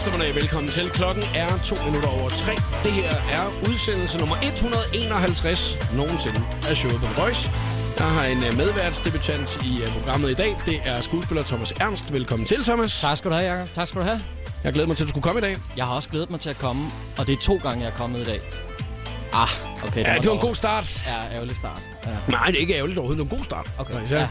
eftermiddag. Velkommen til. Klokken er to minutter over tre. Det her er udsendelse nummer 151 nogensinde af showet på The Voice. Jeg har en øh, medværtsdebutant i øh, programmet i dag. Det er skuespiller Thomas Ernst. Velkommen til, Thomas. Tak skal du have, Jacob. Tak skal du have. Jeg glæder mig til, at du skulle komme i dag. Jeg har også glædet mig til at komme, og det er to gange, jeg er kommet i dag. Ah, okay. Ja, det var en god start. Ja, ærgerlig start. Ja. Nej, det er ikke ærgerligt overhovedet. Det var en god start. Okay, ja.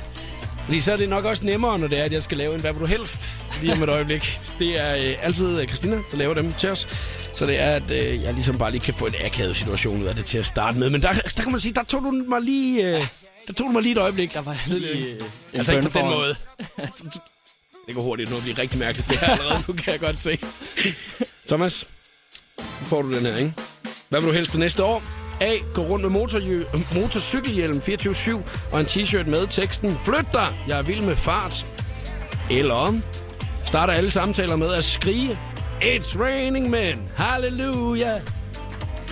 Fordi så er det nok også nemmere, når det er, at jeg skal lave en Hvad vil du helst? Lige om et øjeblik. Det er øh, altid øh, Christina, der laver dem til os. Så det er, at øh, jeg ligesom bare lige kan få en akavet situation ud af det til at starte med. Men der, der kan man sige, der tog du mig lige... Øh, der tog du mig lige et øjeblik. Der var lige... Øh, Altså ikke på den måde. det går hurtigt nu at blive rigtig mærkeligt. Det her allerede nu, kan jeg godt se. Thomas, nu får du den her, ikke? Hvad vil du helst for næste år? A. Gå rundt med motorjø- motorcykelhjelm 24-7 og en t-shirt med teksten Flyt dig! Jeg er vild med fart. Eller starter alle samtaler med at skrige It's raining men! Halleluja!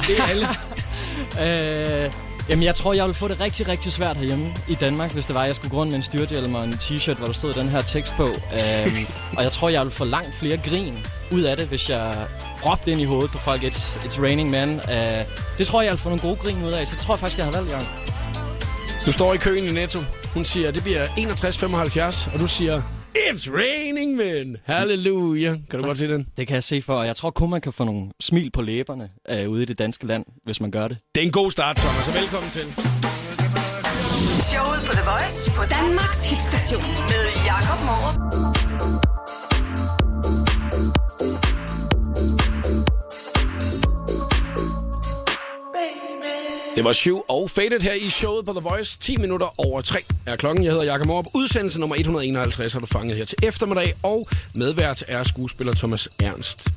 Det er alle. Øh, jamen, jeg tror, jeg ville få det rigtig, rigtig svært herhjemme i Danmark, hvis det var, at jeg skulle gå rundt med en styrthjelm og en t-shirt, hvor der stod den her tekst på. Øhm, og jeg tror, jeg ville få langt flere grin ud af det, hvis jeg råbte ind i hovedet på folk, It's, it's raining man. Øh, det tror jeg, jeg ville få nogle gode grin ud af, så det tror jeg faktisk, jeg har valgt, Jørgen. Du står i køen i Netto. Hun siger, det bliver 61,75, og du siger, It's raining men! Halleluja! Kan du godt se den? Det kan jeg se for, og jeg tror kun, man kan få nogle smil på læberne øh, ude i det danske land, hvis man gør det. Det er en god start, Thomas, så velkommen til. Showet på The Voice på Danmarks hitstation med Jakob Morup. Det var syv og Faded her i showet på The Voice. 10 minutter over 3 er klokken. Jeg hedder Jakob Morup. Udsendelse nummer 151 har du fanget her til eftermiddag. Og medvært er skuespiller Thomas Ernst.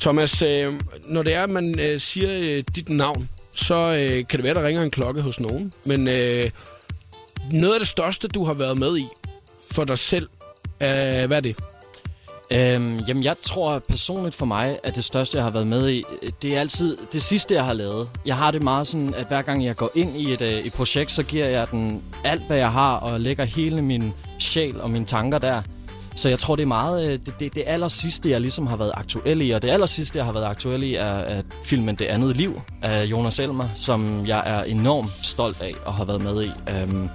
Thomas, øh, når det er, at man øh, siger øh, dit navn, så øh, kan det være, der ringer en klokke hos nogen. Men øh, noget af det største, du har været med i for dig selv, øh, hvad er det? Øhm, jamen, jeg tror personligt for mig, at det største, jeg har været med i, det er altid det sidste, jeg har lavet. Jeg har det meget sådan, at hver gang jeg går ind i et, øh, et projekt, så giver jeg den alt, hvad jeg har, og lægger hele min sjæl og mine tanker der. Så jeg tror, det er meget øh, det, det, det aller sidste, jeg ligesom har været aktuel i. Og det aller sidste, jeg har været aktuel i, er, er filmen Det Andet Liv af Jonas Elmer, som jeg er enormt stolt af at have været med i. Øhm,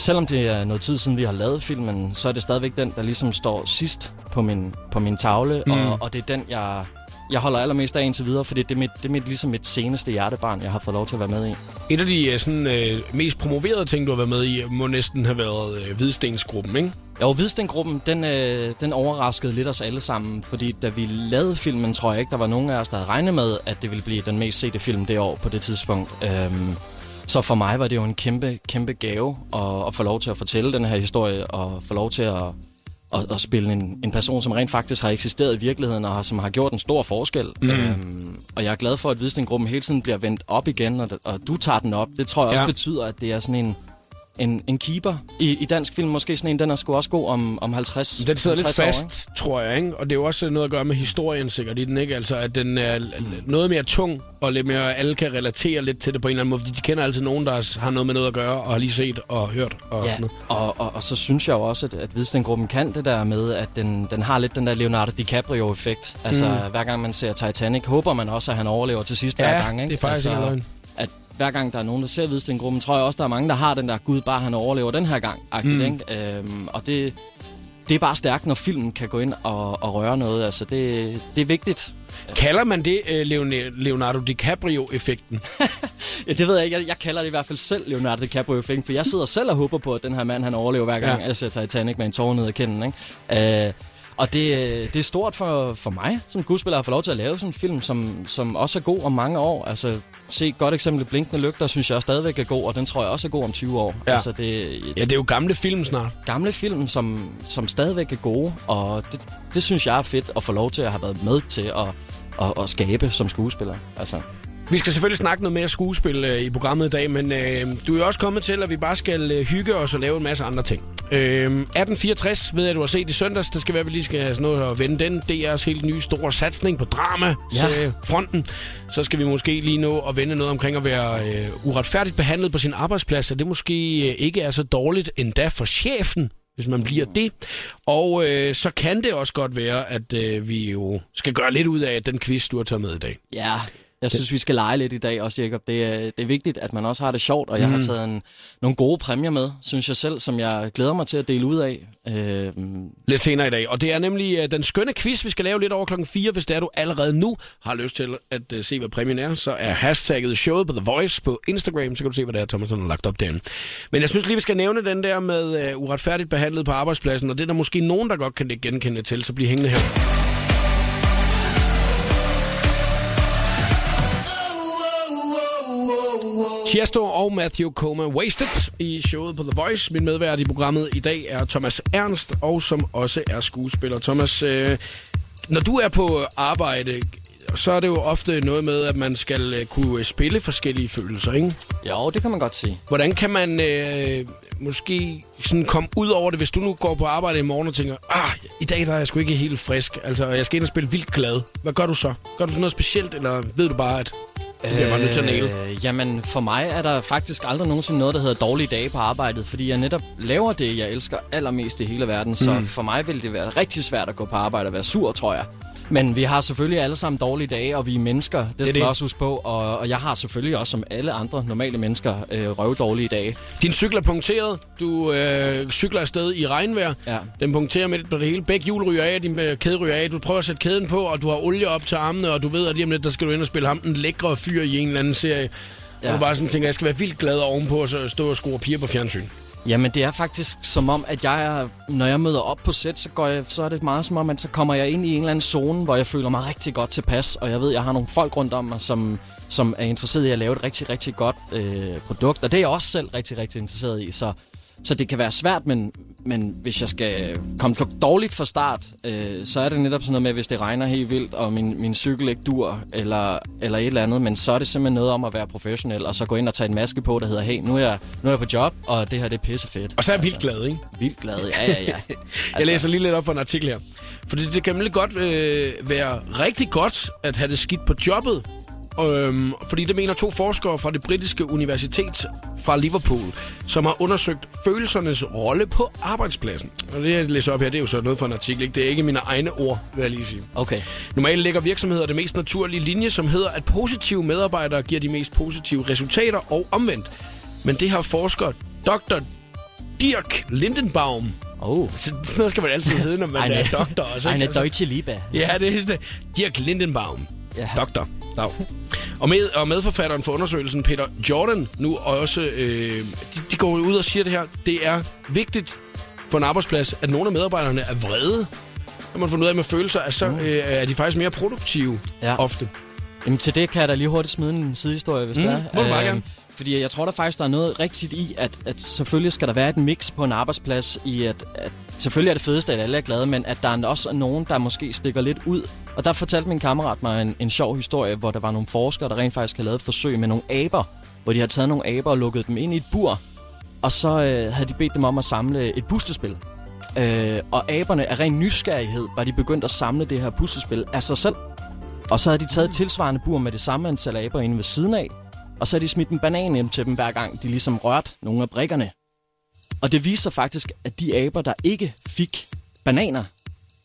selvom det er noget tid siden, vi har lavet filmen, så er det stadigvæk den, der ligesom står sidst på min, på min tavle. Mm. Og, og det er den, jeg, jeg holder allermest af indtil videre, fordi det er, mit, det er mit, ligesom mit seneste hjertebarn, jeg har fået lov til at være med i. Et af de øh, sådan, øh, mest promoverede ting, du har været med i, må næsten have været øh, Hvidstensgruppen, ikke? Jo, Hvidstengruppen, den, øh, den overraskede lidt os alle sammen, fordi da vi lavede filmen, tror jeg ikke, der var nogen af os, der havde regnet med, at det ville blive den mest sete film det år på det tidspunkt. Øhm, så for mig var det jo en kæmpe, kæmpe gave at, at få lov til at fortælle den her historie, og få lov til at, at, at spille en, en person, som rent faktisk har eksisteret i virkeligheden, og som har gjort en stor forskel. Mm. Øhm, og jeg er glad for, at Hvidstengruppen hele tiden bliver vendt op igen, og, og du tager den op. Det tror jeg også Ja. betyder, at det er sådan en, en, en keeper i, i dansk film. Måske sådan en, den er sgu også god om, om 50 Den sidder lidt 50 år, fast, ikke? tror jeg, ikke? Og det er jo også noget at gøre med historien sikkert i den, ikke? Altså, at den er noget mere tung, og lidt mere, alle kan relatere lidt til det på en eller anden måde, fordi de kender altid nogen, der har noget med noget at gøre, og har lige set og hørt og Ja, sådan noget. og, og, og så synes jeg jo også, at, at Hvidstengruppen kan det der med, at den, den har lidt den der Leonardo DiCaprio-effekt. Altså, mm. hver gang man ser Titanic, håber man også, at han overlever til sidst hver Ja, gang. Ikke? det er faktisk altså, ikke løgn. Hver gang der er nogen, der ser Hvidstengruppen, tror jeg også, der er mange, der har den der, gud, bare han overlever den her gang. Mm. Ikke? Øhm, og det, det er bare stærkt, når filmen kan gå ind og, og røre noget. Altså, det, det er vigtigt. Kalder man det uh, Leonardo DiCaprio-effekten? Ja, det ved jeg ikke. Jeg, jeg kalder det i hvert fald selv Leonardo DiCaprio-effekt, for jeg sidder selv og håber på, at den her mand, han overlever hver gang, Ja. jeg ser Titanic med en tårer ned ad kinden. Ikke? Øh, og det, øh, det er stort for, for mig som skuespiller at få lov til at lave sådan en film, som, som også er god om mange år. Altså, se et godt eksempel, Blinkende Lygter, synes jeg stadigvæk er god, og den tror jeg også er god om 20 år. Ja. Altså, det er Ja, det er jo gamle film snart. gamle film, som, som stadigvæk er gode, og det, det synes jeg er fedt at få lov til at have været med til at, at, at skabe som skuespiller. Altså, Vi skal selvfølgelig snakke noget mere skuespil øh, i programmet i dag, men øh, du er jo også kommet til, at vi bare skal øh, hygge os og lave en masse andre ting. Øh, 1864 ved jeg, du har set i søndags. Det skal være, at vi lige skal sådan noget at vende den. Det er jeres helt nye store satsning på drama-fronten. Så skal vi måske lige nå at vende noget omkring at være øh, uretfærdigt behandlet på sin arbejdsplads. Og det måske øh, ikke er så dårligt endda for chefen, hvis man bliver det. Og øh, så kan det også godt være, at øh, vi jo skal gøre lidt ud af den quiz, du har taget med i dag. Ja, jeg synes, vi skal lege lidt i dag også, Jacob. Det er, det er vigtigt, at man også har det sjovt, og jeg Mm. har taget en, nogle gode præmier med, synes jeg selv, som jeg glæder mig til at dele ud af. Øh, Lidt senere i dag. Og det er nemlig øh, den skønne quiz, vi skal lave lidt over klokken 4. Hvis det er, du allerede nu har lyst til at øh, se, hvad præmien er, så er hashtagget showet på The Voice på Instagram, så kan du se, hvad det er, Thomas har lagt op derinde. Men jeg synes lige, vi skal nævne den der med øh, uretfærdigt behandlet på arbejdspladsen, og det er der måske nogen, der godt kan genkende til, så bliv hængende her. Tiesto og Matthew Coma Wasted i showet på The Voice. Min medvært i programmet i dag er Thomas Ernst, og som også er skuespiller. Thomas, øh, når du er på arbejde, så er det jo ofte noget med, at man skal øh, kunne spille forskellige følelser, ikke? jo, det kan man godt sige. Hvordan kan man øh, måske sådan komme ud over det, hvis du nu går på arbejde i morgen og tænker, ah, i dag der er jeg sgu ikke helt frisk, altså jeg skal ind og spille vildt glad. Hvad gør du så? Gør du sådan noget specielt, eller ved du bare, at det bliver nødt til at næle? Øh, jamen, for mig er der faktisk aldrig nogensinde noget, der hedder dårlige dage på arbejdet, fordi jeg netop laver det, jeg elsker allermest i hele verden. Så Mm. for mig vil det være rigtig svært at gå på arbejde og være sur, tror jeg. Men vi har selvfølgelig alle sammen dårlige dage, og vi er mennesker. Det skal det. vi også huske på. Og, og jeg har selvfølgelig også, som alle andre normale mennesker, øh, røvdårlige dage. Din cykel er punkteret. Du øh, cykler afsted i regnvejr. Ja. Den punkterer midt på det hele. Begge hjul ryger af, din øh, kæde ryger af. Du prøver at sætte kæden på, og du har olie op til armene, og du ved, at lige om lidt, der skal du ind og spille ham den lækre fyr i en eller anden serie. Ja. Ja. Og du bare sådan tænker, jeg skal være vildt glad ovenpå, og så stå og score piger på fjernsyn. Jamen, det er faktisk som om, at jeg er, når jeg møder op på sæt, så, går jeg, så er det meget som om, at så kommer jeg ind i en eller anden zone, hvor jeg føler mig rigtig godt tilpas, og jeg ved, jeg har nogle folk rundt om mig, som, som er interesseret i at lave et rigtig, rigtig godt øh, produkt, og det er jeg også selv rigtig, rigtig interesseret i, så, så det kan være svært, men, men hvis jeg skal komme dårligt fra start, øh, så er det netop sådan noget med, hvis det regner helt vildt, og min, min cykel ikke dur, eller, eller et eller andet, men så er det simpelthen noget om at være professionel, og så gå ind og tage en maske på, der hedder, hey, nu er jeg, nu er jeg på job, og det her det er pissefedt. Og så er jeg vildt glad, ikke? Vildt glad, ja, ja, ja. Altså... Jeg læser lige lidt op for en artikel her. Fordi det kan nemlig godt øh, være rigtig godt at have det skidt på jobbet. Øhm, fordi det mener to forskere fra det britiske universitet fra Liverpool, som har undersøgt følelsernes rolle på arbejdspladsen. Og det, jeg læser op her, det er jo så noget fra en artikel. Ikke? Det er ikke mine egne ord, vil jeg lige sige. Okay. Normalt lægger virksomheder det mest naturlige linje, som hedder, at positive medarbejdere giver de mest positive resultater og omvendt. Men det har forsker Dr. Dirk Lindenbaum Oh. så sådan noget skal man altid hedde, når man er doktor. Også? Eine Altså, deutsche Liebe. ja, det er det. Dirk Lindenbaum. Ja. Doktor. Dag. Og, med, og medforfatteren for undersøgelsen, Peter Jordan, nu også, øh, de, de går ud og siger det her. Det er vigtigt for en arbejdsplads, at nogle af medarbejderne er vrede. Når man får ud af med følelser, at så Mm. øh, er de faktisk mere produktive Ja. ofte. Jamen til det kan jeg da lige hurtigt smide en sidehistorie, hvis Mm, det er. må du meget gerne. Fordi jeg tror der faktisk, der er noget rigtigt i, at, at selvfølgelig skal der være et mix på en arbejdsplads i, at, at selvfølgelig er det fedeste, at alle er glade, men at der er også nogen, der måske stikker lidt ud. Og der fortalte min kammerat mig en, en sjov historie, hvor der var nogle forskere, der rent faktisk havde lavet et forsøg med nogle aber, hvor de havde taget nogle aber og lukket dem ind i et bur, og så øh, havde de bedt dem om at samle et puslespil. Øh, og aberne af ren nysgerrighed var de begyndt at samle det her puslespil af sig selv. Og så havde de taget et tilsvarende bur med det samme antal aber inde ved siden af, og så havde de smidt en banan ind til dem hver gang, de ligesom rørte nogle af brikkerne. Og det viser faktisk, at de aber, der ikke fik bananer,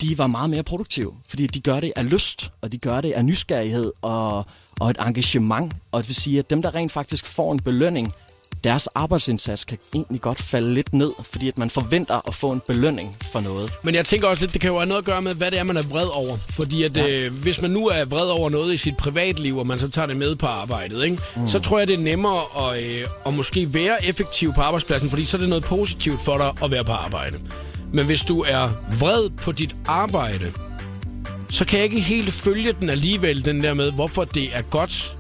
de var meget mere produktive, fordi de gør det af lyst, og de gør det af nysgerrighed og, og et engagement. Og det vil sige, at dem, der rent faktisk får en belønning, deres arbejdsindsats kan egentlig godt falde lidt ned, fordi at man forventer at få en belønning for noget. Men jeg tænker også lidt, det kan jo have noget at gøre med, hvad det er, man er vred over. Fordi at, ja. øh, hvis man nu er vred over noget i sit privatliv, og man så tager det med på arbejdet, ikke? Mm. så tror jeg, det er nemmere at, øh, at måske være effektiv på arbejdspladsen, fordi så er det noget positivt for dig at være på arbejde. Men hvis du er vred på dit arbejde, så kan jeg ikke helt følge den alligevel, den der med, hvorfor det er godt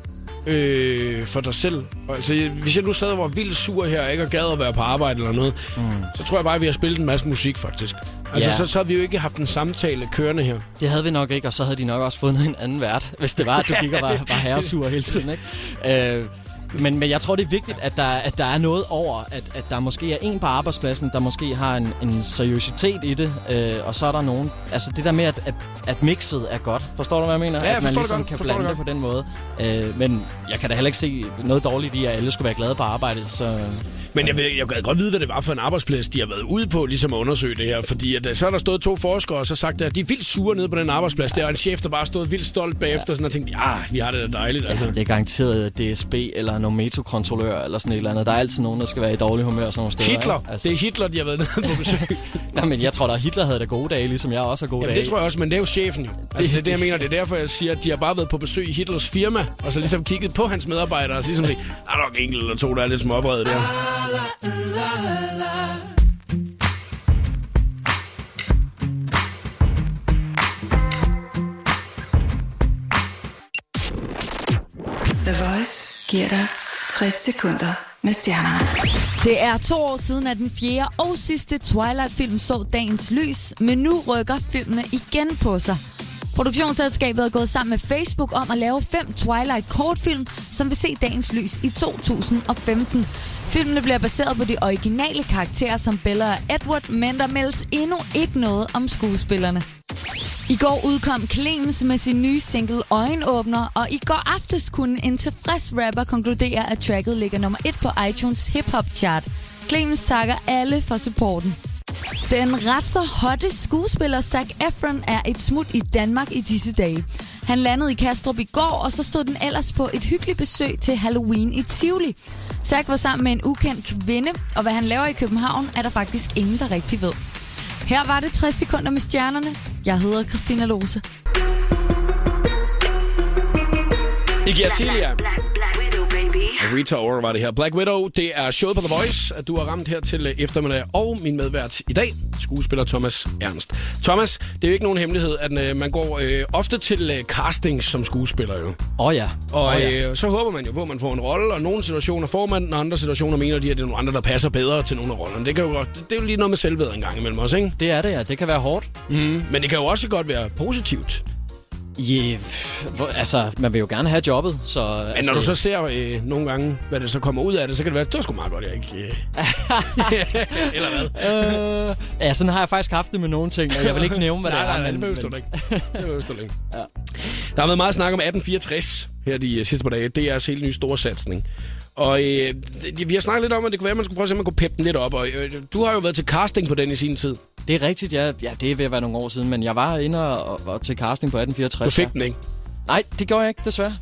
øh, for dig selv. Altså, hvis jeg nu sad og var vildt sur her, og ikke gad at være på arbejde eller noget, mm. så tror jeg bare, at vi har spillet en masse musik, faktisk. Altså, Ja. så, så har vi jo ikke haft en samtale kørende her. Det havde vi nok ikke, og så havde de nok også fundet en anden vært, hvis det var, at du gik og var, var herresur hele tiden. Ikke? Øh, men, men jeg tror, det er vigtigt, at der, at der er noget over, at, at der måske er en på arbejdspladsen, der måske har en, en seriøsitet i det, øh, og så er der nogen... Altså det der med, at, at, at mixet er godt. Forstår du, hvad jeg mener? Ja, jeg at man ligesom godt. kan Forstår blande det det på den måde. Øh, men jeg kan da heller ikke se noget dårligt i, at alle skulle være glade på arbejdet, så... Men jeg, vil, jeg gad godt vide, hvad det var for en arbejdsplads, de har været ude på, ligesom at undersøge det her. Fordi at, øh, så er der stået to forskere, og så sagt, at de er vildt sure nede på den arbejdsplads. Der er en chef, der bare stod vildt stolt bagefter, sådan, og tænkte, ja, vi har det da dejligt. Altså. Det er garanteret DSB eller nogle metrokontrollør eller sådan et eller andet. Der er altid nogen, der skal være i dårlig humør sådan nogle steder. Hitler. Ikke? Altså. Det er Hitler, de har været nede på besøg. Nej, men jeg tror da, Hitler havde da gode dage, ligesom jeg også har gode Jamen, dage. det tror jeg også, men det er jo chefen jo. Altså, det er det, jeg mener. Det er derfor, jeg siger, at de har bare været på besøg i Hitlers firma, og så ligesom kigget på hans medarbejdere, og så ligesom der er nok enkelt eller to, der er lidt småvrede der. The Voice giver dig 60 sekunder med stjernerne. Det er to år siden, at den fjerde og sidste Twilight-film så dagens lys, men nu rykker filmene igen på sig. Produktionsselskabet er gået sammen med Facebook om at lave fem Twilight-kortfilm, som vil se dagens lys i 2015. Filmene bliver baseret på de originale karakterer som Bella og Edward, men der meldes endnu ikke noget om skuespillerne. I går udkom Clemens med sin nye single Øjenåbner, og i går aftes kunne en tilfreds rapper konkludere, at tracket ligger nummer 1 på iTunes Hip Hop Chart. Clemens takker alle for supporten. Den ret så hotte skuespiller Zac Efron er et smut i Danmark i disse dage. Han landede i Kastrup i går, og så stod den ellers på et hyggeligt besøg til Halloween i Tivoli. Zac var sammen med en ukendt kvinde, og hvad han laver i København, er der faktisk ingen, der rigtig ved. Her var det 60 sekunder med stjernerne. Jeg hedder Christina Lose. Iggy Azalea. Rita Ora var det her. Black Widow, det er showet på The Voice, at du har ramt her til øh, eftermiddag. Og min medvært i dag, skuespiller Thomas Ernst. Thomas, det er jo ikke nogen hemmelighed, at øh, man går øh, ofte til øh, castings som skuespiller jo. Åh oh, ja. Og oh, ja. øh, så håber man jo på, at man får en rolle, og nogle situationer får man, og andre situationer mener de, at det er nogle andre, der passer bedre til nogle af rollerne. Det, kan jo godt, det, det er jo lige noget med selvved en gang imellem også, ikke? Det er det, ja. Det kan være hårdt. Mm. Men det kan jo også godt være positivt. Yeah, hvor, altså, man vil jo gerne have jobbet, så... Men altså, når du så ser øh, nogle gange, hvad det så kommer ud af det, så kan det være, det var sgu meget godt, jeg ikke... Øh. Eller hvad? Øh, ja, sådan har jeg faktisk haft det med nogle ting, og jeg vil ikke nævne, hvad nej, det er. nej, nej, det behøver du ikke. Det behøver du ikke. ja. Der har været meget snak om 1864 her de øh, sidste par dage. Det er altså helt ny store satsning. Og øh, vi har snakket lidt om, at det kunne være, at man skulle prøve at se, om man kunne peppe den lidt op. Og øh, du har jo været til casting på den i sin tid. Det er rigtigt, ja. ja. det er ved at være nogle år siden, men jeg var inde og, og til casting på 1864. Du fik den, ikke? Nej, det gjorde jeg ikke, desværre.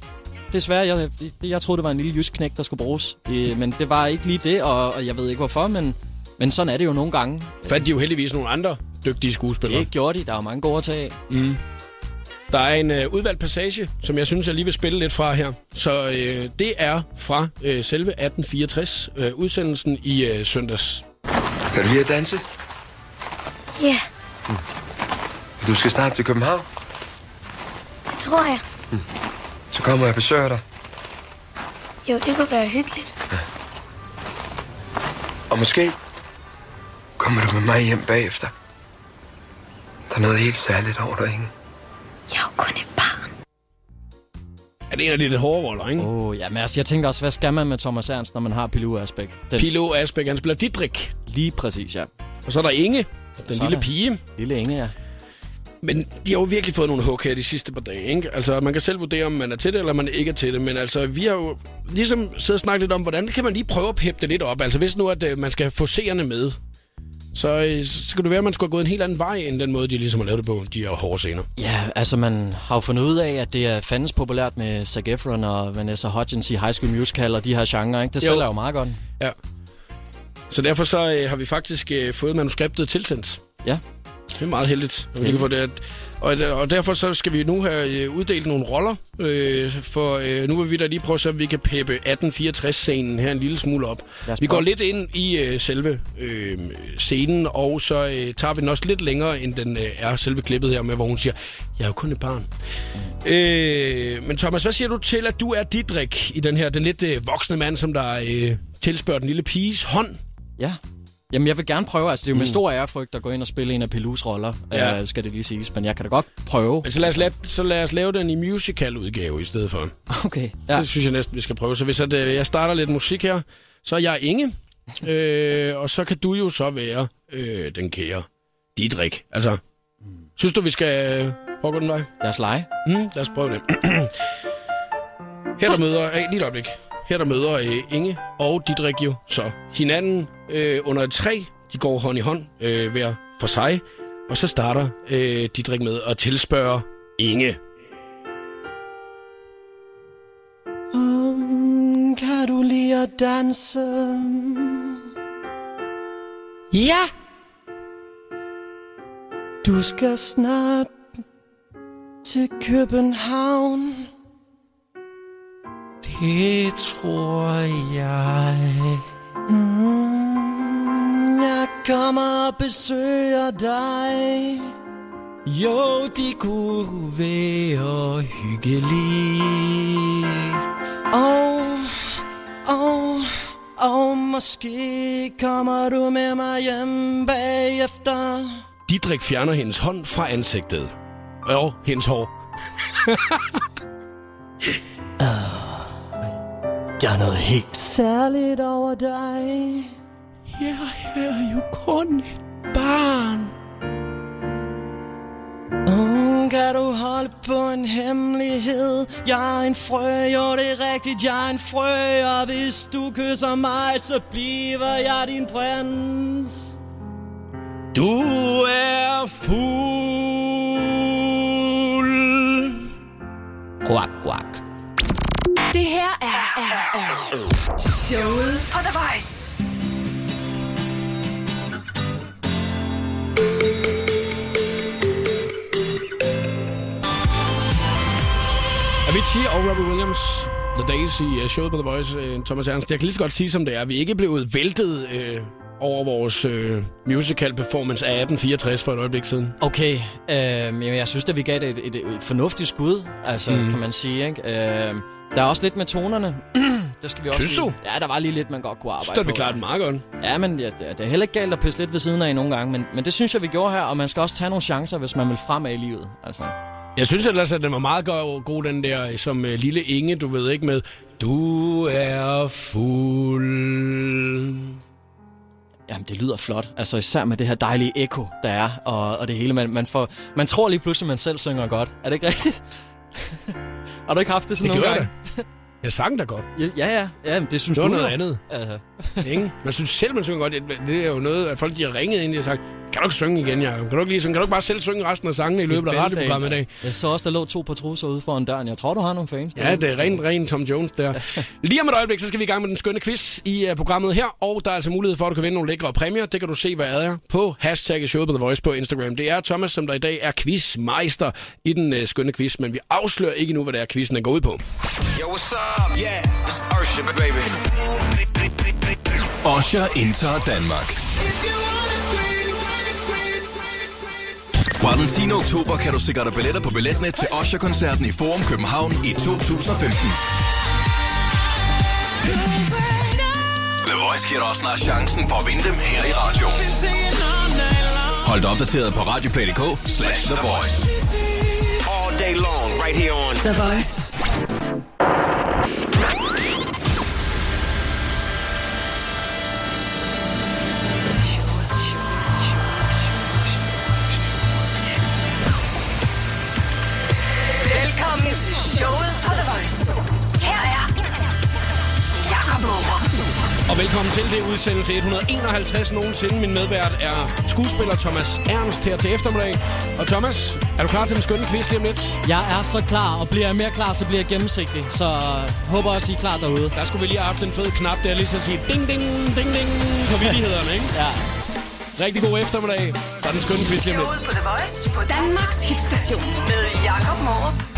Desværre, jeg, jeg troede, det var en lille jysk knæk, der skulle bruges. Øh, men det var ikke lige det, og, og jeg ved ikke hvorfor, men, men sådan er det jo nogle gange. Fandt de jo heldigvis nogle andre dygtige skuespillere. Det gjorde de. Der er jo mange gode at tage af. Mm. Der er en øh, udvalgt passage, som jeg synes, jeg lige vil spille lidt fra her. Så øh, det er fra øh, selve 1864, øh, udsendelsen i øh, søndags. Kan du lide at danse? Ja, Du skal snart til København. det tror jeg. Så kommer jeg og besøger dig. Jo, det kunne være hyggeligt. Og måske kommer du med mig hjem bagefter. Der er noget helt særligt over dig, Inge. Jeg er jo kun et barn. Er det en af de lidt hårde roller, ikke? Åh, oh, ja, men altså, jeg tænker også, hvad skal man med Thomas Ernst, når man har Pilou Asbæk? Den, Pilo Asbæk, han spiller Didrik. Lige præcis, ja. Og så er der Inge, den Så er lille pige. Lille Inge, ja. Men de har jo virkelig fået nogle hug her de sidste par dage, ikke? Altså, man kan selv vurdere, om man er til det, eller man ikke er til det. Men altså, vi har jo ligesom siddet og snakket lidt om, hvordan kan man lige prøve at peppe det lidt op? Altså, hvis nu, at øh, man skal få seerne med, så, øh, så kan det være, at man skulle have gået en helt anden vej, end den måde, de ligesom har lavet det på, de her hårde scener. Ja, altså man har jo fundet ud af, at det er fandens populært med Zac Efron og Vanessa Hudgens i High School Musical og de her genrer, ikke? Det Jo. sælger jo meget godt. Ja. Så derfor så øh, har vi faktisk øh, fået manuskriptet tilsendt. Ja. Det er meget heldigt. at vi kan få det. Og, og derfor så skal vi nu have øh, uddelt nogle roller, øh, for øh, nu vil vi da lige prøve at om vi kan peppe 1864-scenen her en lille smule op. Vi går lidt ind i øh, selve øh, scenen, og så øh, tager vi den også lidt længere, end den øh, er selve klippet her med, hvor hun siger, jeg er jo kun et barn. Øh, men Thomas, hvad siger du til, at du er Didrik i den her, den lidt øh, voksne mand, som der øh, tilspørger den lille piges hånd? Ja. Jamen, jeg vil gerne prøve. Altså, det er jo med stor ærefrygt at gå ind og spille en af Pilous roller, Ja. øh, skal det lige siges. Men jeg kan da godt prøve. Men så lad os, lad, så lad os lave den i musical-udgave i stedet for. Okay. Ja. Det synes jeg næsten, vi skal prøve. Så hvis at, øh, jeg starter lidt musik her, så er jeg Inge, øh, og så kan du jo så være øh, den kære Didrik. Altså, synes du, vi skal øh, prøve at gå den vej? Lad os lege. Mm, lad os prøve det. her der møder... Hey, lige et øjeblik. Her der møder øh, Inge og Didrik jo så hinanden øh, under et træ. De går hånd i hånd øh, hver for sig. Og så starter øh, Didrik med at tilspørge Inge. Um, kan du lide at danse? Ja! Du skal snart til København. Det tror jeg. Mm, jeg kommer og besøger dig. Jo, det kunne være hyggeligt. Og, og, og måske kommer du med mig hjem bagefter. Didrik fjerner hendes hånd fra ansigtet. Og hendes hår. Der er noget helt særligt over dig. Jeg er jo kun et barn. Mm, kan du holde på en hemmelighed? Jeg er en frø, jo det er rigtigt, jeg er en frø Og hvis du kysser mig, så bliver jeg din prins Du er fuld. Quack, quack Det her er, er, er showet på The Voice. Avicii og Robbie Williams. The Days i uh, showet på The Voice, uh, Thomas Ernst. Jeg kan lige så godt sige, som det er. Vi er ikke blevet væltet uh, over vores uh, musical performance af 1864 for et øjeblik siden. Okay, øh, jeg synes at vi gav det et, et, et fornuftigt skud, altså mm. kan man sige. Ikke? Øh, der er også lidt med tonerne. det skal vi også Synes lige. du? Ja, der var lige lidt, man godt kunne arbejde er vi på. klaret meget godt. Ja, men ja, det, er heller ikke galt at pisse lidt ved siden af nogle gange, men, men det synes jeg, vi gjorde her, og man skal også tage nogle chancer, hvis man vil fremad i livet. Altså. Jeg synes ellers, at den var meget god, god den der, som uh, lille Inge, du ved ikke, med Du er fuld. Jamen, det lyder flot. Altså især med det her dejlige ekko, der er, og, og det hele. Man, man, får, man tror lige pludselig, man selv synger godt. Er det ikke rigtigt? Har du ikke haft det sådan Det nogle gange? det. Jeg sang da godt. Ja, ja, ja. men det synes Det du noget jo. andet. Altså. Ikke? Man synes selv, man synger godt. Det, det er jo noget, at folk de har ringet ind og sagt, kan du ikke synge igen, Jacob? Kan du ikke, lige synge? Kan du ikke bare selv synge resten af sangene i løbet af radioprogrammet i dag? Jeg så også, der lå to patrusser ude foran døren. Jeg tror, du har nogle fans. Ja, det er rent, rent Tom Jones der. Lige om et øjeblik, så skal vi i gang med den skønne quiz i uh, programmet her. Og der er altså mulighed for, at du kan vinde nogle lækre præmier. Det kan du se, hvad er på hashtag showet på The Voice på Instagram. Det er Thomas, som der i dag er quizmeister i den uh, skønne quiz. Men vi afslører ikke nu, hvad det er, quizzen den går ud på. Yo, what's up? Yeah, it's Ursha, baby. Osher indtager Danmark. Fra den 10. oktober kan du sikre dig billetter på Billetnet til Osher-koncerten i Forum København i 2015. The Voice giver dig også snart chancen for at vinde dem her i radioen. Hold dig opdateret på radioplay.dk slash The Voice. All day long, right here on. The Voice. Velkommen til det udsendelse 151 nogensinde. Min medvært er skuespiller Thomas Ernst her til eftermiddag. Og Thomas, er du klar til den skønne quiz lige om lidt? Jeg er så klar, og bliver jeg mere klar, så bliver jeg gennemsigtig. Så øh, håber også, I er klar derude. Der skulle vi lige have haft en fed knap der, lige så at sige ding, ding, ding, ding på vidighederne, ikke? Ja. Rigtig god eftermiddag. Der er den skønne quiz lige om lidt. På The Voice på Danmarks hitstation med Jakob Morup.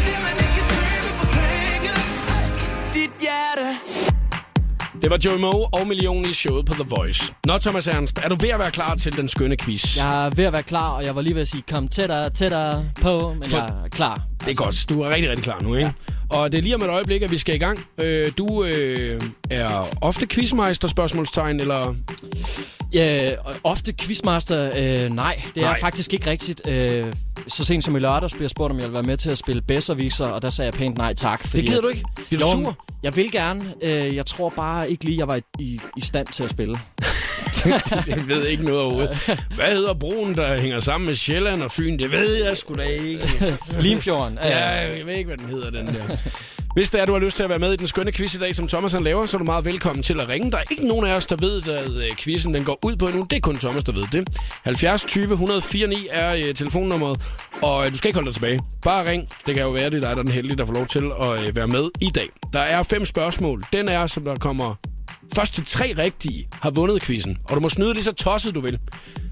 Det var Joey Moe og Million i showet på The Voice. Nå, Thomas Ernst, er du ved at være klar til den skønne quiz? Jeg er ved at være klar, og jeg var lige ved at sige, kom tættere, tættere på, men For- jeg er klar. Det er godt. Du er rigtig, rigtig klar nu, ikke? Ja. Og det er lige om et øjeblik, at vi skal i gang. Øh, du øh, er ofte quizmeister, spørgsmålstegn, eller... Ja, ofte quizmaster, øh, nej, det er Nej. faktisk ikke rigtigt. Øh, så sent som i lørdags blev jeg spurgt, om jeg ville være med til at spille Besserwisser, og der sagde jeg pænt nej tak. Fordi Det gider du ikke? Bliver du sur? Jeg vil gerne. Øh, jeg tror bare ikke lige, jeg var i, i, i stand til at spille. jeg ved ikke noget overhovedet. Hvad hedder broen, der hænger sammen med Sjælland og Fyn? Det ved jeg sgu da ikke. Limfjorden. Ja, jeg ved ikke, hvad den hedder, den der. Hvis det er, du har lyst til at være med i den skønne quiz i dag, som Thomas han laver, så er du meget velkommen til at ringe. Der er ikke nogen af os, der ved, hvad øh, quizzen den går ud på endnu. Det er kun Thomas, der ved det. 70 20 104 9 er øh, telefonnummeret, og øh, du skal ikke holde dig tilbage. Bare ring. Det kan jo være, det er dig, der er den heldige, der får lov til at øh, være med i dag. Der er fem spørgsmål. Den er, som der kommer først til tre rigtige, har vundet quizzen. Og du må snyde lige så tosset, du vil.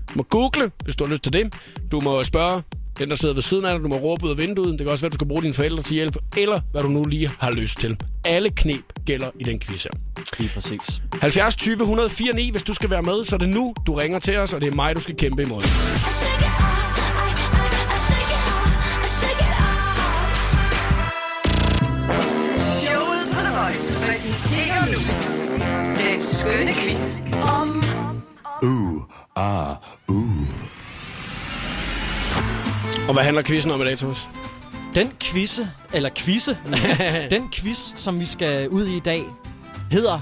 Du må google, hvis du har lyst til det. Du må spørge den, der sidder ved siden af dig. Du må råbe ud af vinduet. Det kan også være, du skal bruge dine forældre til hjælp. Eller hvad du nu lige har lyst til. Alle knep gælder i den quiz her. Lige præcis. 70 20 104 9, hvis du skal være med, så er det nu, du ringer til os, og det er mig, du skal kæmpe imod. Præsenterer nu den skønne quiz om Og hvad handler quizzen om i dag, Thomas? Den quizze, eller quizze, den quiz, som vi skal ud i i dag, hedder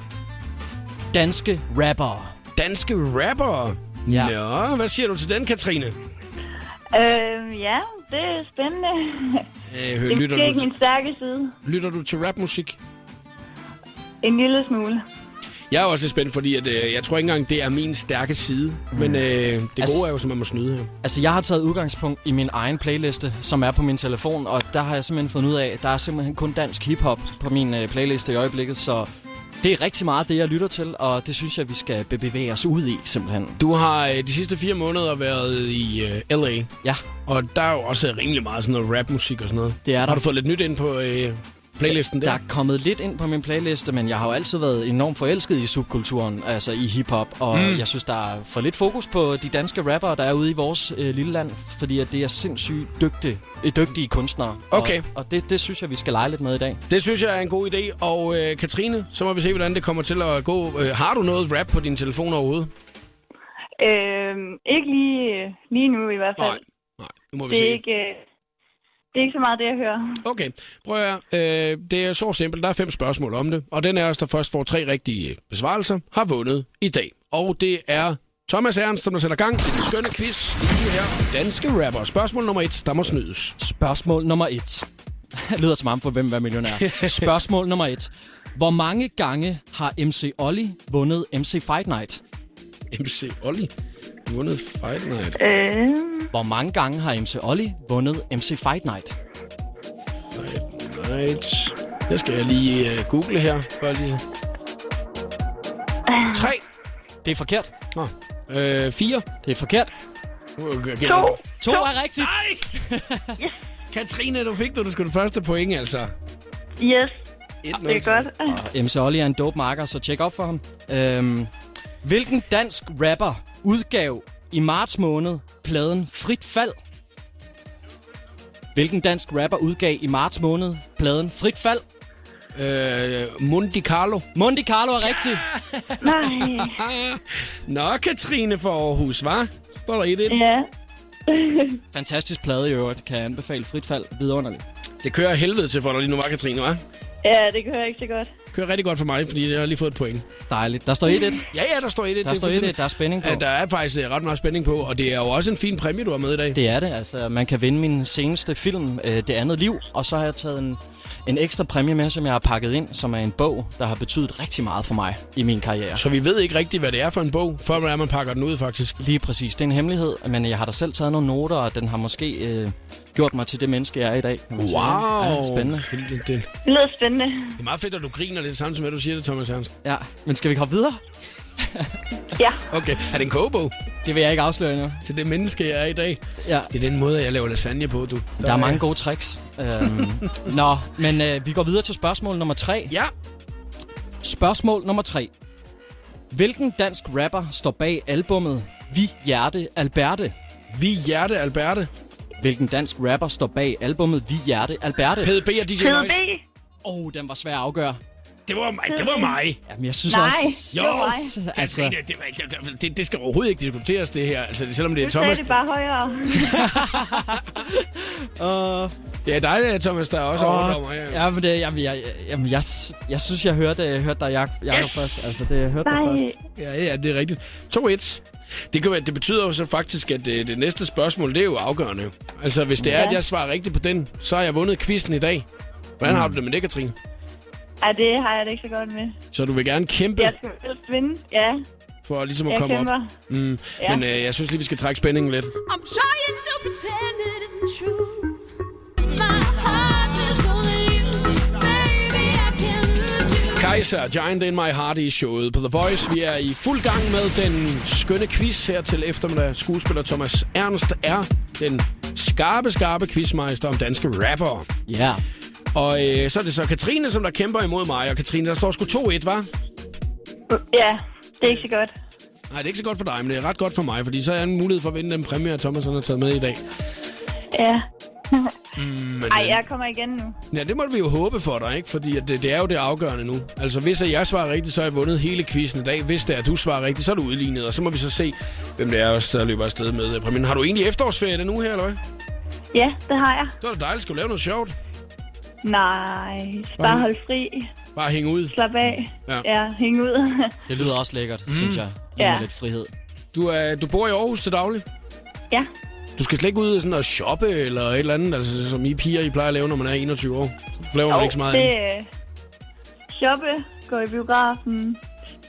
Danske Rapper. Danske rapper. Ja. Nå, hvad siger du til den, Katrine? Øh, ja, det er spændende. Øh, Det er lytter, ikke du, min stærke side. lytter du til rapmusik? En lille smule. Jeg er også lidt spændt, fordi at, øh, jeg tror ikke engang, det er min stærke side. Mm. Men øh, det Altså- gode er jo, som man må snyde her. Altså, jeg har taget udgangspunkt i min egen playliste, som er på min telefon, og der har jeg simpelthen fundet ud af, at der er simpelthen kun dansk hiphop på min øh, playliste i øjeblikket, så det er rigtig meget det, jeg lytter til, og det synes jeg, vi skal be- bevæge os ud i, simpelthen. Du har øh, de sidste fire måneder været i øh, L.A., Ja, og der er jo også rimelig meget sådan noget rapmusik og sådan noget. det er der. Har du fået lidt nyt ind på øh, playlisten der? Der er kommet lidt ind på min playliste, men jeg har jo altid været enormt forelsket i subkulturen, altså i hiphop, og mm. jeg synes, der er for lidt fokus på de danske rappere, der er ude i vores øh, lille land, fordi at det er sindssygt dygtige, øh, dygtige kunstnere. Okay. Og, og det, det synes jeg, vi skal lege lidt med i dag. Det synes jeg er en god idé. Og øh, Katrine, så må vi se, hvordan det kommer til at gå. Øh, har du noget rap på din telefon overhovedet? Øh, ikke lige, lige nu i hvert fald. Nej, nej. Nu må vi det, er se. ikke, øh, det er ikke så meget det, jeg hører. Okay, prøv at høre. øh, Det er så simpelt. Der er fem spørgsmål om det. Og den af os, der først får tre rigtige besvarelser, har vundet i dag. Og det er Thomas Ernst, der sætter gang i den skønne quiz lige her. Danske rapper. Spørgsmål nummer et, der må snydes. Spørgsmål nummer et. Lyder som ham for Hvem er millionær. Spørgsmål nummer et. Hvor mange gange har MC Olli vundet MC Fight Night? MC Olli. Vundet Fight Night. Øh, Hvor mange gange har MC Olli vundet MC Fight Night? Fight Night. Det skal jeg lige uh, google her. Før lige... Tre. Det er forkert. Nå. Øh, fire. Det er forkert. to. To er rigtigt. Nej! Katrine, du fik du, du skulle det første point, altså. Yes, 1 det er godt. MC Olli er en dope marker, så tjek op for ham. Øhm, hvilken dansk rapper udgav i marts måned pladen Frit Fald? Hvilken dansk rapper udgav i marts måned pladen Frit Fald? Øh, Mundi Carlo. Monte Carlo er rigtigt. Nej, Nå, Katrine fra Aarhus, hva'? Står der 1-1? ja. Fantastisk plade i øvrigt. Kan jeg anbefale Frit Fald vidunderligt. Det kører helvede til for dig lige nu, var Katrine, hva'? Ja, det kører ikke så godt. Kører rigtig godt for mig, fordi jeg har lige fået et point. Dejligt. Der står 1-1. Ja, ja, der står 1-1. Der Det står fordi, 1-1. Der er spænding på. at Der er faktisk øh, ret meget spænding på, og det er jo også en fin præmie, du har med i dag. Det er det. Altså, man kan vinde min seneste film, øh, Det andet liv. Og så har jeg taget en, en ekstra præmie med, som jeg har pakket ind, som er en bog, der har betydet rigtig meget for mig i min karriere. Så vi ved ikke rigtigt, hvad det er for en bog, før man, er, man pakker den ud, faktisk. Lige præcis. Det er en hemmelighed, men jeg har da selv taget nogle noter, og den har måske øh, gjort mig til det menneske, jeg er i dag. kan man sige. Wow! Ja, spændende. Det, det, det, det Det lyder spændende. er meget fedt, at du griner lidt samtidig med, at du siger det, Thomas Ernst. Ja, men skal vi komme videre? Ja, Okay, er det en kogebog Det vil jeg ikke afsløre endnu. til det menneske, jeg er i dag? Ja. Det er den måde, jeg laver lasagne på, du. Der er mange gode tricks. Øhm, nå, men øh, vi går videre til spørgsmål nummer tre. Ja, Spørgsmål nummer 3. Hvilken dansk rapper står bag albummet Vi Hjerte Alberte? vi Hjerte Alberte. Hvilken dansk rapper står bag albummet Vi Hjerte Alberte? PDB og DJ. Noise. Åh, oh, den var svær at afgøre. Det var mig. Det var mig. Jamen, jeg synes Nej, også... Jo, det var mig. Altså, det, var- det, det, det skal overhovedet ikke diskuteres, det her. Altså, selvom det er Du sagde Thomas. det bare højere. Ja, dig, der, Thomas, der er også oh, over mig. Ja. Ja, men det, jamen, jeg, jamen, jeg, jeg synes, jeg hørte, jeg hørte dig, Jakob Yes! yes! først. Altså, det, jeg hørte dig først. Ja, ja, det er rigtigt. 2-1. Det, kan være, det betyder jo så faktisk, at det, det næste spørgsmål, det er jo afgørende. Altså, hvis det er, Ja. at jeg svarer rigtigt på den, så har jeg vundet quizzen i dag. Hvordan har du det med det, Katrine? Ej, det har jeg det ikke så godt med. Så du vil gerne kæmpe Jeg skal helst vinde. Ja, for ligesom at jeg komme kæmper. op. Mm. Ja. Men øh, jeg synes lige, vi skal trække spændingen lidt. I'm trying to pretend it isn't true. My heart is. Kaiser, Giant in My Heart i showet på The Voice. Vi er i fuld gang med den skønne quiz her til eftermiddag. Skuespiller Thomas Ernst er den skarpe, skarpe quizmeister om danske rapper. Ja. Og øh, så er det så Katrine, som der kæmper imod mig. Og Katrine, der står sgu 2-1, var? Ja, det er ikke så godt. Nej, det er ikke så godt for dig, men det er ret godt for mig, fordi så er jeg en mulighed for at vinde den præmie, Thomas han har taget med i dag. Ja. Men, Ej, øh, jeg kommer igen nu. Ja, det må vi jo håbe for dig, ikke? Fordi det, det er jo det afgørende nu. Altså, hvis jeg svarer rigtigt, så har jeg vundet hele quizzen i dag. Hvis det er, at du svarer rigtigt, så er du udlignet. Og så må vi så se, hvem det er, også, der løber afsted med øh, præmien. Har du egentlig efterårsferie uge her, eller hvad? Ja, det har jeg. Så er det dejligt. Skal du lave noget sjovt? Nej, Bare- bare hold fri. Bare hænge ud. Slap af. Ja. Ja, hæng ud. Det lyder også lækkert, mm. synes jeg. Lige Ja. med lidt frihed. Du, er, du bor i Aarhus til daglig. ja. Du skal slet ikke ud sådan og shoppe eller et eller andet, altså, som I piger I plejer at lave, når man er 21 år. Så laver man Jo, ikke så meget det er shoppe, gå i biografen,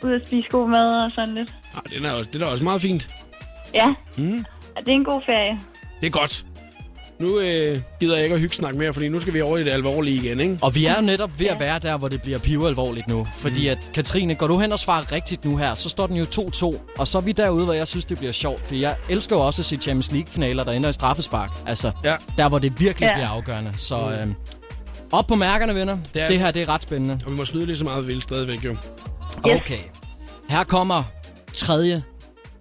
ud og spise god mad og sådan lidt. Ah, det, er, også- det er også meget fint. Ja, Mm. det er en god ferie. Det er godt. Nu øh, gider jeg ikke at hygge snak mere, fordi nu skal vi over i det alvorlige igen, ikke? Og vi er jo netop ved at være der, hvor det bliver pivealvorligt nu. Fordi at, Katrine, går du hen og svarer rigtigt nu her, så står den jo 2-2. Og så er vi derude, hvor jeg synes, det bliver sjovt. For jeg elsker jo også at se Champions League-finaler, der ender i straffespark. Altså, Ja. der hvor det virkelig Ja. bliver afgørende. Så øh, op på mærkerne, venner. Det er- det her, det er ret spændende. Og vi må snyde lige så meget, vi vil stadigvæk, jo. Okay. Her kommer tredje...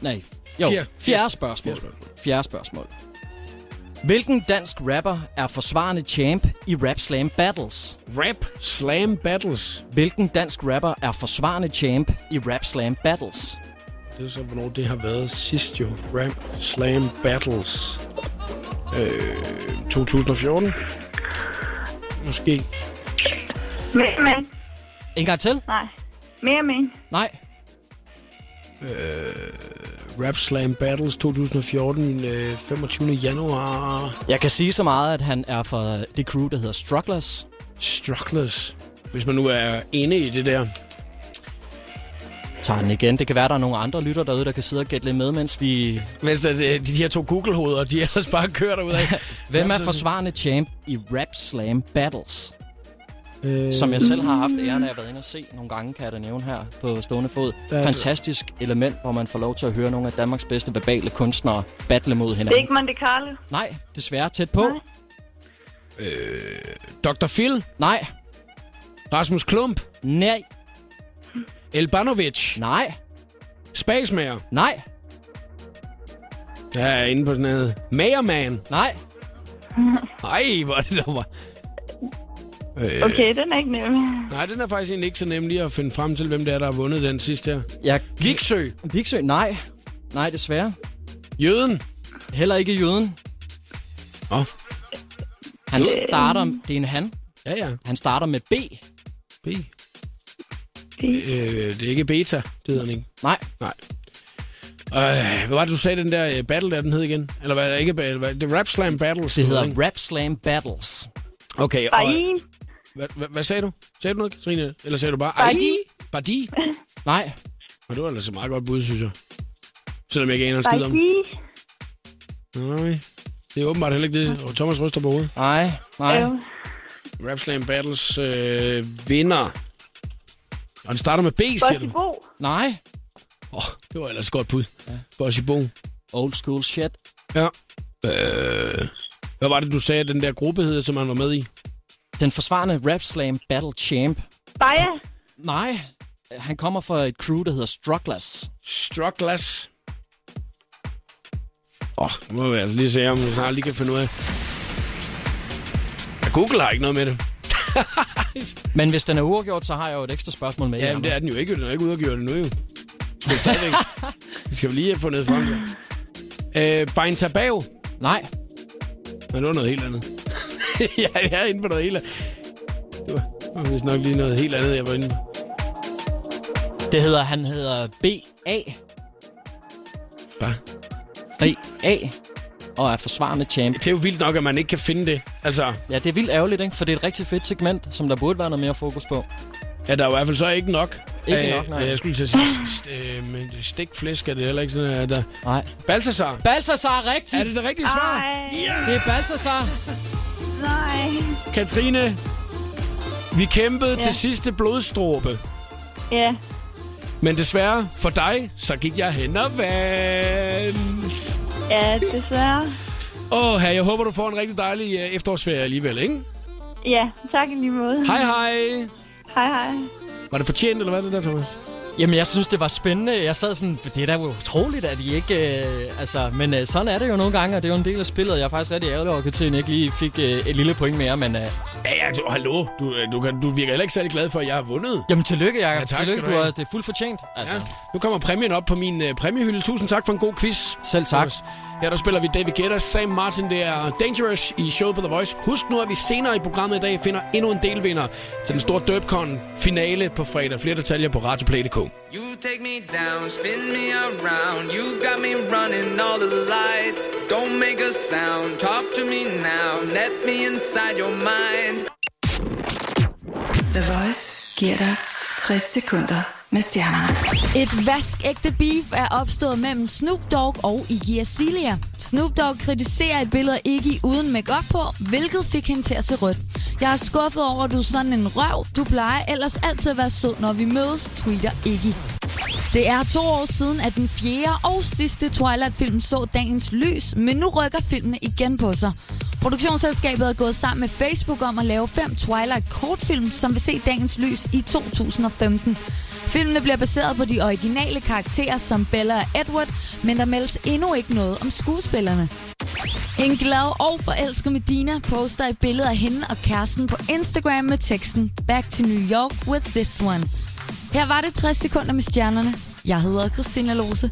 Nej, jo, Fjerde. fjerde spørgsmål. Fjerde spørgsmål. Fjerde spørgsmål. Hvilken dansk rapper er forsvarende champ i Rap Slam Battles? Rap Slam Battles. Hvilken dansk rapper er forsvarende champ i Rap Slam Battles? Det er så, hvornår det har været sidst jo. Rap Slam Battles. Øh, 2014. Måske. Mere med. En gang til? Nej. Mere med. Nej. Rap Slam Battles 2014, øh, 25. januar. Jeg kan sige så meget, at han er fra det crew, der hedder Strugglers. Strugglers. Hvis man nu er inde i det der. Tager den igen. Det kan være, der er nogle andre lytter derude, der kan sidde og gætte lidt med, mens vi... Mens det, de, de her to Google-hoveder, de ellers bare kører derud af. Hvem er forsvarende champ i Rap Slam Battles? Øh, Som jeg selv har haft æren af at være inde og se nogle gange, kan jeg da nævne her på stående fod. Der Fantastisk element, hvor man får lov til at høre nogle af Danmarks bedste verbale kunstnere battle mod Det er hinanden. ikke Monte Carlo. Nej, desværre tæt på. Nej. Dr. Phil, Nej, Rasmus Klump, nej, Elbanovic, nej, Spasmager. nej, Jeg er inde på sådan noget. Magerman. nej. Ej, hvor er det dog Øh, Okay, den er ikke nem. Nej, den er faktisk egentlig ikke så nem lige at finde frem til, hvem det er, der har vundet den sidste her. Jeg... Viksø. Viksø, nej. Nej, desværre. Jøden. Heller ikke jøden. Åh, Han starter... Det er en han. ja ja. Han starter med B. B. Øh, det er ikke beta, det hedder den ikke. Nej, Nej. Øh, hvad var det, du sagde, den der øh, battle der, den hed igen? Eller hvad, ikke battle, hvad, det er Rap Slam Battles. det hedder? Rap Slam Battles. Okay, og, Ej. hvad, hvad, hvad, sagde du? Sagde du noget, Katrine? Eller sagde du bare, ej, Badi? Nej, Og det var altså meget godt bud, synes jeg. Selvom jeg ikke aner en skid om. Bye. Nej, det er åbenbart heller ikke det. Og Thomas ryster på hovedet. nej, nej. Øh, Rap Slam Battles øh, vinder. Og den starter med B, siger du? Bo. Nej. Åh, oh, det var ellers et godt bud. Ja. Bossy Bo. Old school shit. Ja. Øh, hvad var det, du sagde, den der gruppe hed, som han var med i? Den forsvarende Rap Slam Battle Champ. Baja. Nej, han kommer fra et crew, der hedder Strugglers. Strugglers. Åh, oh, nu må vi altså lige se, om vi snart lige kan finde ud af. Google har ikke noget med det. Men hvis den er uafgjort, så har jeg jo et ekstra spørgsmål med. Ja, men det er den jo ikke. Den er ikke ude at gøre det nu, jo. Det, stadigvæk. det skal vi lige have fundet frem til. Øh, Bein Tabao. Nej, Men det var noget helt andet. ja, jeg er inde på noget helt... Det var, det var vist nok lige noget helt andet, jeg var inde på. Det hedder, han hedder B.A. Hvad? B.A. Og er forsvarende champ. Det er jo vildt nok, at man ikke kan finde det. Altså, Ja, det er vildt ærgerligt, ikke? For det er et rigtig fedt segment, som der burde være noget mere fokus på. ja, der er jo i hvert fald så ikke nok. Ikke Øh, nok, nej. Jeg skulle til at sige, st- øh, men stikflæsk er det heller ikke sådan, at der... Nej. Balthasar. Balthasar er rigtigt! Er det det rigtige svar? Ej, Det er Balthasar. nej. Katrine, vi kæmpede ja. Til sidste blodstråbe. Ja, Men desværre for dig, så gik jeg hen og vandt. ja, desværre. Åh, her, jeg håber, du får en rigtig dejlig øh, efterårsferie alligevel, ikke? Ja, tak i lige måde. Hej, hej. Hej, hej. Var det fortjent, eller hvad det der, Thomas? Jamen, jeg synes, det var spændende. Jeg sad sådan, det er da utroligt, at I ikke... Øh, altså, men øh, sådan er det jo nogle gange, og det er jo en del af spillet. Jeg er faktisk rigtig ærgerlig over, at Katrine ikke lige fik øh, et lille point mere, men... Øh, Ja, ja, du, hallo. Du, øh, du, kan, du virker heller ikke særlig glad for, at jeg har vundet. jamen, tillykke, Jacob. Ja, tak tillykke, du du har, det er fuldt fortjent. Altså. Ja. Nu kommer præmien op på min øh, præmiehylde. Tusind tak for en god quiz. Selv tak. Thomas. Her der spiller vi David Guetta, Sam Martin, det er Dangerous i showet på The Voice. Husk nu, at vi senere i programmet i dag finder endnu en delvinder til den store Derpcon finale på fredag. Flere detaljer på radioplay.dk. You take me down, spin me around. You got me running all the lights. Don't make a sound, talk to me now. Let me inside your mind. The Voice giver dig 60 sekunder med stjernerne. Et vaskægte beef er opstået mellem Snoop Dogg og Iggy Azalea. Snoop Dogg kritiserer et billede af Iggy uden makeup på, hvilket fik hende til at se rødt. Jeg er skuffet over, at du er sådan en røv. Du plejer ellers altid at være sød, når vi mødes, tweeter Iggy. Det er to år siden, at den fjerde og sidste Twilight-film så dagens lys, men nu rykker filmene igen på sig. Produktionsselskabet er gået sammen med Facebook om at lave fem Twilight-kortfilm, som vil se dagens lys i 2015. Filmene bliver baseret på de originale karakterer som Bella og Edward, men der meldes endnu ikke noget om skuespillerne. En glad og forelsket Medina poster et billede af hende og kæresten på Instagram med teksten Back to New York with this one. Her var det 60 sekunder med stjernerne. Jeg hedder Christina Lose.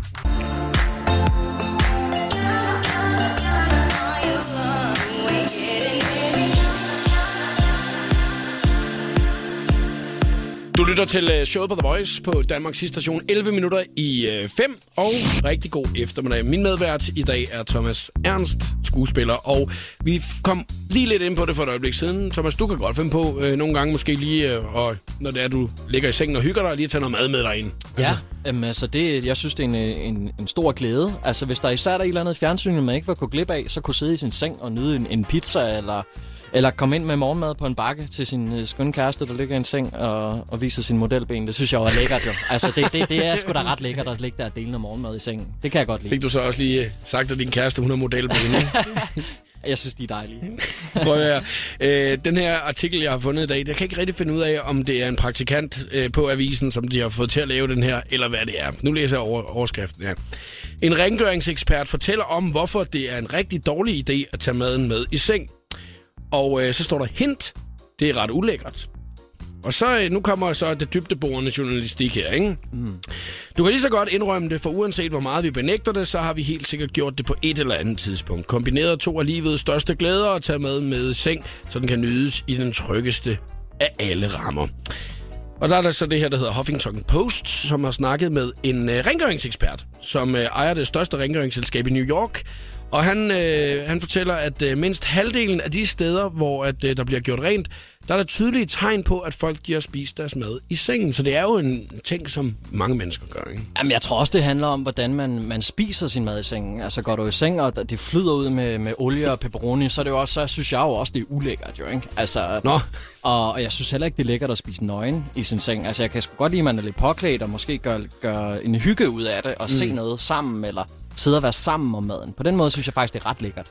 Lytter til øh, showet på The Voice på Danmarks sidste station. 11 minutter i 5, og rigtig god eftermiddag. Min medvært i dag er Thomas Ernst, skuespiller, og vi kom lige lidt ind på det for et øjeblik siden. Thomas, du kan godt finde på øh, nogle gange måske lige, øh, og når det er, du ligger i sengen og hygger dig, lige tage noget mad med dig ind. Ja, Jamen, altså det, jeg synes, det er en, en, en stor glæde. Altså, hvis der især er et eller andet fjernsyn, man ikke var gå glip af, så kunne sidde i sin seng og nyde en, en pizza, eller, eller komme ind med morgenmad på en bakke til sin øh, skønne kæreste, der ligger i en seng og, og viser sin modelben. Det synes jeg jo er lækkert, jo. Altså, det, det, det er sgu da ret lækkert at ligge der og dele noget morgenmad i sengen. Det kan jeg godt lide. Fik du så også lige øh, sagt, at din kæreste, hun er model på hende, ikke? Jeg synes, de er dejlige. Prøv at høre. øh, Den her artikel, jeg har fundet i dag, jeg kan ikke rigtig finde ud af, om det er en praktikant øh, på avisen, som de har fået til at lave den her, eller hvad det er. Nu læser jeg over, overskriften her. En rengøringsekspert fortæller om, hvorfor det er en rigtig dårlig idé at tage maden med i seng. Og øh, så står der hint. Det er ret ulækkert. Og så, øh, nu kommer så det dybdeborende journalistik her, ikke? Mm. Du kan lige så godt indrømme det, for uanset hvor meget vi benægter det, så har vi helt sikkert gjort det på et eller andet tidspunkt. Kombineret to af livets største glæder at tage med med seng, så den kan nydes i den tryggeste af alle rammer. Og der er der så det her, der hedder Huffington Post, som har snakket med en øh, rengøringsekspert, som øh, ejer det største rengøringsselskab i New York. Og han, øh, han fortæller, at øh, mindst halvdelen af de steder, hvor at, øh, der bliver gjort rent, der er der tydelige tegn på, at folk de har spist deres mad i sengen. Så det er jo en ting, som mange mennesker gør, ikke? Jamen, jeg tror også, det handler om, hvordan man, man spiser sin mad i sengen. Altså, går du i seng, og det flyder ud med, med olie og pepperoni, så, er det jo også, så synes jeg jo også, det er ulækkert, jo, ikke? Altså, Nå. Og, og jeg synes heller ikke, det er lækkert at spise nøgen i sin seng. Altså, jeg kan sgu godt lide, at man er lidt påklædt, og måske gør, gør en hygge ud af det, og mm. se noget sammen, eller sidde og være sammen om maden. På den måde synes jeg faktisk, det er ret lækkert.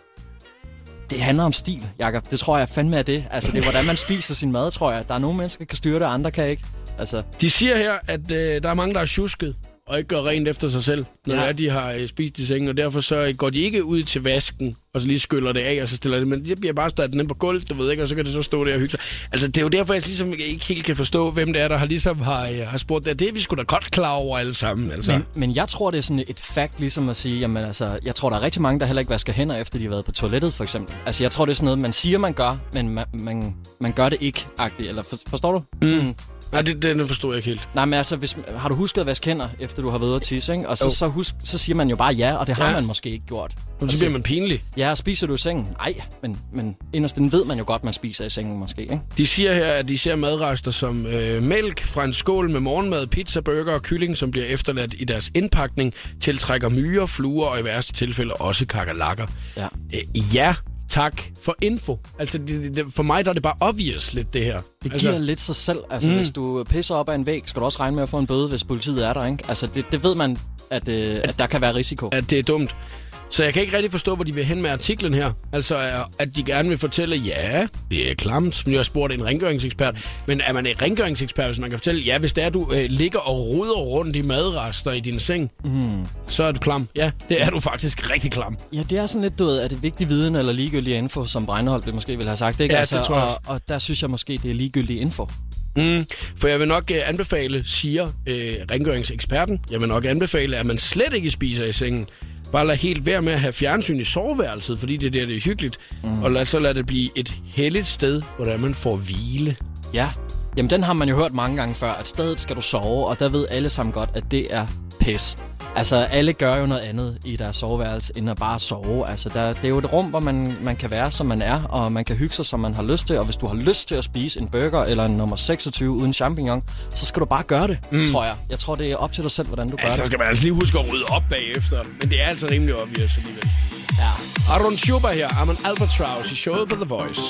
Det handler om stil, Jakob. Det tror jeg fandme er det. Altså, det er, hvordan man spiser sin mad, tror jeg. Der er nogle mennesker, der kan styre det, og andre kan ikke. Altså, De siger her, at øh, der er mange, der er tjusket og ikke gør rent efter sig selv, når Ja. er, de har øh, spist i sengen, og derfor så går de ikke ud til vasken, og så lige skyller det af, og så stiller det, men det bliver bare stadig ned på gulvet, du ved ikke, og så kan det så stå der og hygge sig. Altså, det er jo derfor, jeg ligesom ikke helt kan forstå, hvem det er, der har ligesom har, øh, har spurgt det. Det er vi sgu da godt klar over alle sammen, altså. Men, men jeg tror, det er sådan et fact, ligesom at sige, jamen altså, jeg tror, der er rigtig mange, der heller ikke vasker hænder, efter de har været på toilettet, for eksempel. Altså, jeg tror, det er sådan noget, man siger, man gør, men man, man, man gør det ikke, agtigt. Eller for, forstår du? Mm. Nej, det, det forstod jeg ikke helt. Nej, men altså, hvis, har du husket at vaske hænder, efter du har været at tisse, ikke? Og så, Jo. så, husk, så siger man jo bare ja, og det har Ja. man måske ikke gjort. Og så bliver man pinlig. Ja, og spiser du i sengen? Nej, men, men inderst inden ved man jo godt, man spiser i sengen måske, ikke? De siger her, at de ser madrester som øh, mælk fra en skål med morgenmad, pizza, burger og kylling, som bliver efterladt i deres indpakning, tiltrækker myrer, fluer og i værste tilfælde også kakalakker. Ja. Øh, ja, tak for info. Altså, det, det, for mig der er det bare obvious lidt, det her. Det altså, giver lidt sig selv. Altså, Mm. hvis du pisser op ad en væg, skal du også regne med at få en bøde, hvis politiet er der, ikke? Altså, det, det ved man, at, øh, at der kan være risiko. At det er dumt. Så jeg kan ikke rigtig forstå, hvor de vil hen med artiklen her. Altså, at de gerne vil fortælle, ja, det er klamt. Har jeg spurgt en rengøringsekspert. Men er man en rengøringsekspert, hvis man kan fortælle, ja, hvis det er, du øh, ligger og ruder rundt i madrester i din seng, Mm. så er du klam. Ja, det er du faktisk rigtig klam. Ja, det er sådan lidt, du ved, er det vigtig viden eller ligegyldig info, som Breinholt det måske ville have sagt, ikke? Altså, Ja, det tror jeg og, og der synes jeg måske, det er ligegyldig info. Mm, for jeg vil nok øh, anbefale, siger øh, rengøringseksperten, jeg vil nok anbefale, at man slet ikke spiser i sengen. Bare lad helt være med at have fjernsyn i soveværelset, fordi det er der, det er hyggeligt. Mm. Og lad, så lad det blive et heldigt sted, hvor man får hvile. Ja, jamen den har man jo hørt mange gange før, at stedet skal du sove, og der ved alle sammen godt, at det er pis. Altså, alle gør jo noget andet i deres soveværelse, end at bare sove. Altså, der, det er jo et rum, hvor man, man kan være, som man er, og man kan hygge sig, som man har lyst til. Og hvis du har lyst til at spise en burger eller en nummer 26 uden champignon, så skal du bare gøre det, mm. tror jeg. Jeg tror, det er op til dig selv, hvordan du gør Altså det. skal man altså lige huske at rydde op bagefter. Men det er altså rimelig obvious alligevel. Ja. Aron Schuber her, Arman Albatross i showet på The Voice.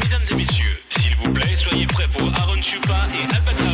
Mesdames et messieurs, s'il vous plaît, soyez prêts pour Aaron Chupa et Albatraoz.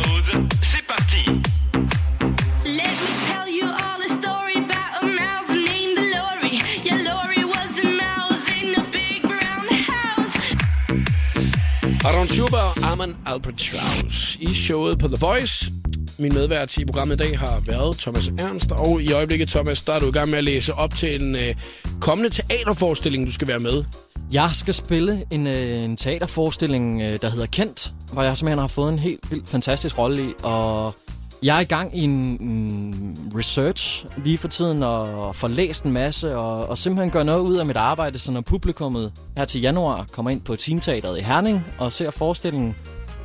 Aron Schuber og Arman Strauss. i showet på The Voice. Min medvært i programmet i dag har været Thomas Ernst, og i øjeblikket, Thomas, der er du i gang med at læse op til en øh, kommende teaterforestilling, du skal være med. Jeg skal spille en, øh, en teaterforestilling, øh, der hedder Kent, hvor jeg simpelthen har fået en helt vildt fantastisk rolle i, og jeg er i gang i en, research lige for tiden, og får læst en masse, og, og simpelthen gør noget ud af mit arbejde, så når publikummet her til januar kommer ind på Teamteateret i Herning og ser forestillingen,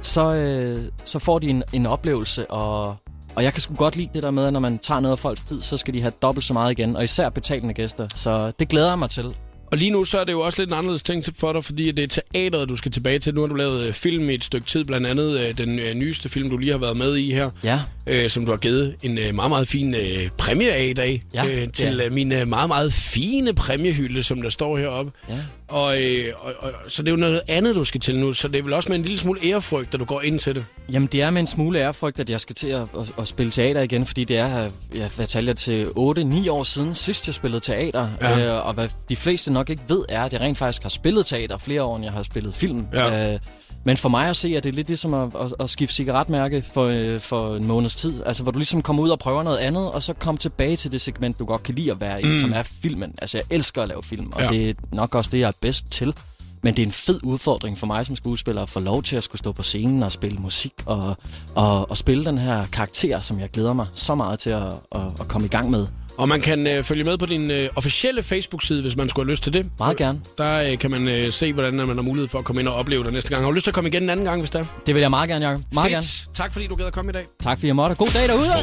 så, øh, så får de en, en oplevelse, og, og jeg kan sgu godt lide det der med, at når man tager noget af folks tid, så skal de have dobbelt så meget igen, og især betalende gæster, så det glæder jeg mig til. Og lige nu så er det jo også lidt en anderledes ting til- for dig, fordi det er teateret, du skal tilbage til. Nu har du lavet øh, film i et stykke tid, blandt andet øh, den øh, nyeste film, du lige har været med i her. Ja. Øh, som du har givet en meget, meget fin øh, præmie af i dag. Ja, øh, til ja. min øh, meget, meget fine præmiehylde, som der står heroppe. Ja. Og, øh, og, og, så det er jo noget andet, du skal til nu. Så det er vel også med en lille smule ærefrygt, at du går ind til det. Jamen, det er med en smule ærefrygt, at jeg skal til at, at, at spille teater igen, fordi det er, ja, hvad taler jeg til, 8-9 år siden sidst, jeg spillede teater. Ja. Øh, og hvad de fleste nok ikke ved, er, at jeg rent faktisk har spillet teater flere år, end jeg har spillet film. Ja. Øh, men for mig at se, at det er lidt ligesom at, at, at skifte cigaretmærke for, øh, for en måneds tid. Altså, hvor du ligesom kommer ud og prøver noget andet, og så kommer tilbage til det segment, du godt kan lide at være i, Mm. som er filmen. Altså, jeg elsker at lave film, og ja. det er nok også det, jeg er bedst til. Men det er en fed udfordring for mig som skuespiller at få lov til at skulle stå på scenen og spille musik og, og, og spille den her karakter, som jeg glæder mig så meget til at, at, at komme i gang med. Og man kan øh, følge med på din øh, officielle Facebook-side, hvis man skulle have lyst til det. Meget gerne. Der øh, kan man øh, se, hvordan man har mulighed for at komme ind og opleve det næste gang. Har du lyst til at komme igen en anden gang, hvis der? Det vil jeg meget gerne, Jacob. Meget Fedt. gerne. Tak fordi du gad at komme i dag. Tak fordi jeg måtte. God dag derude!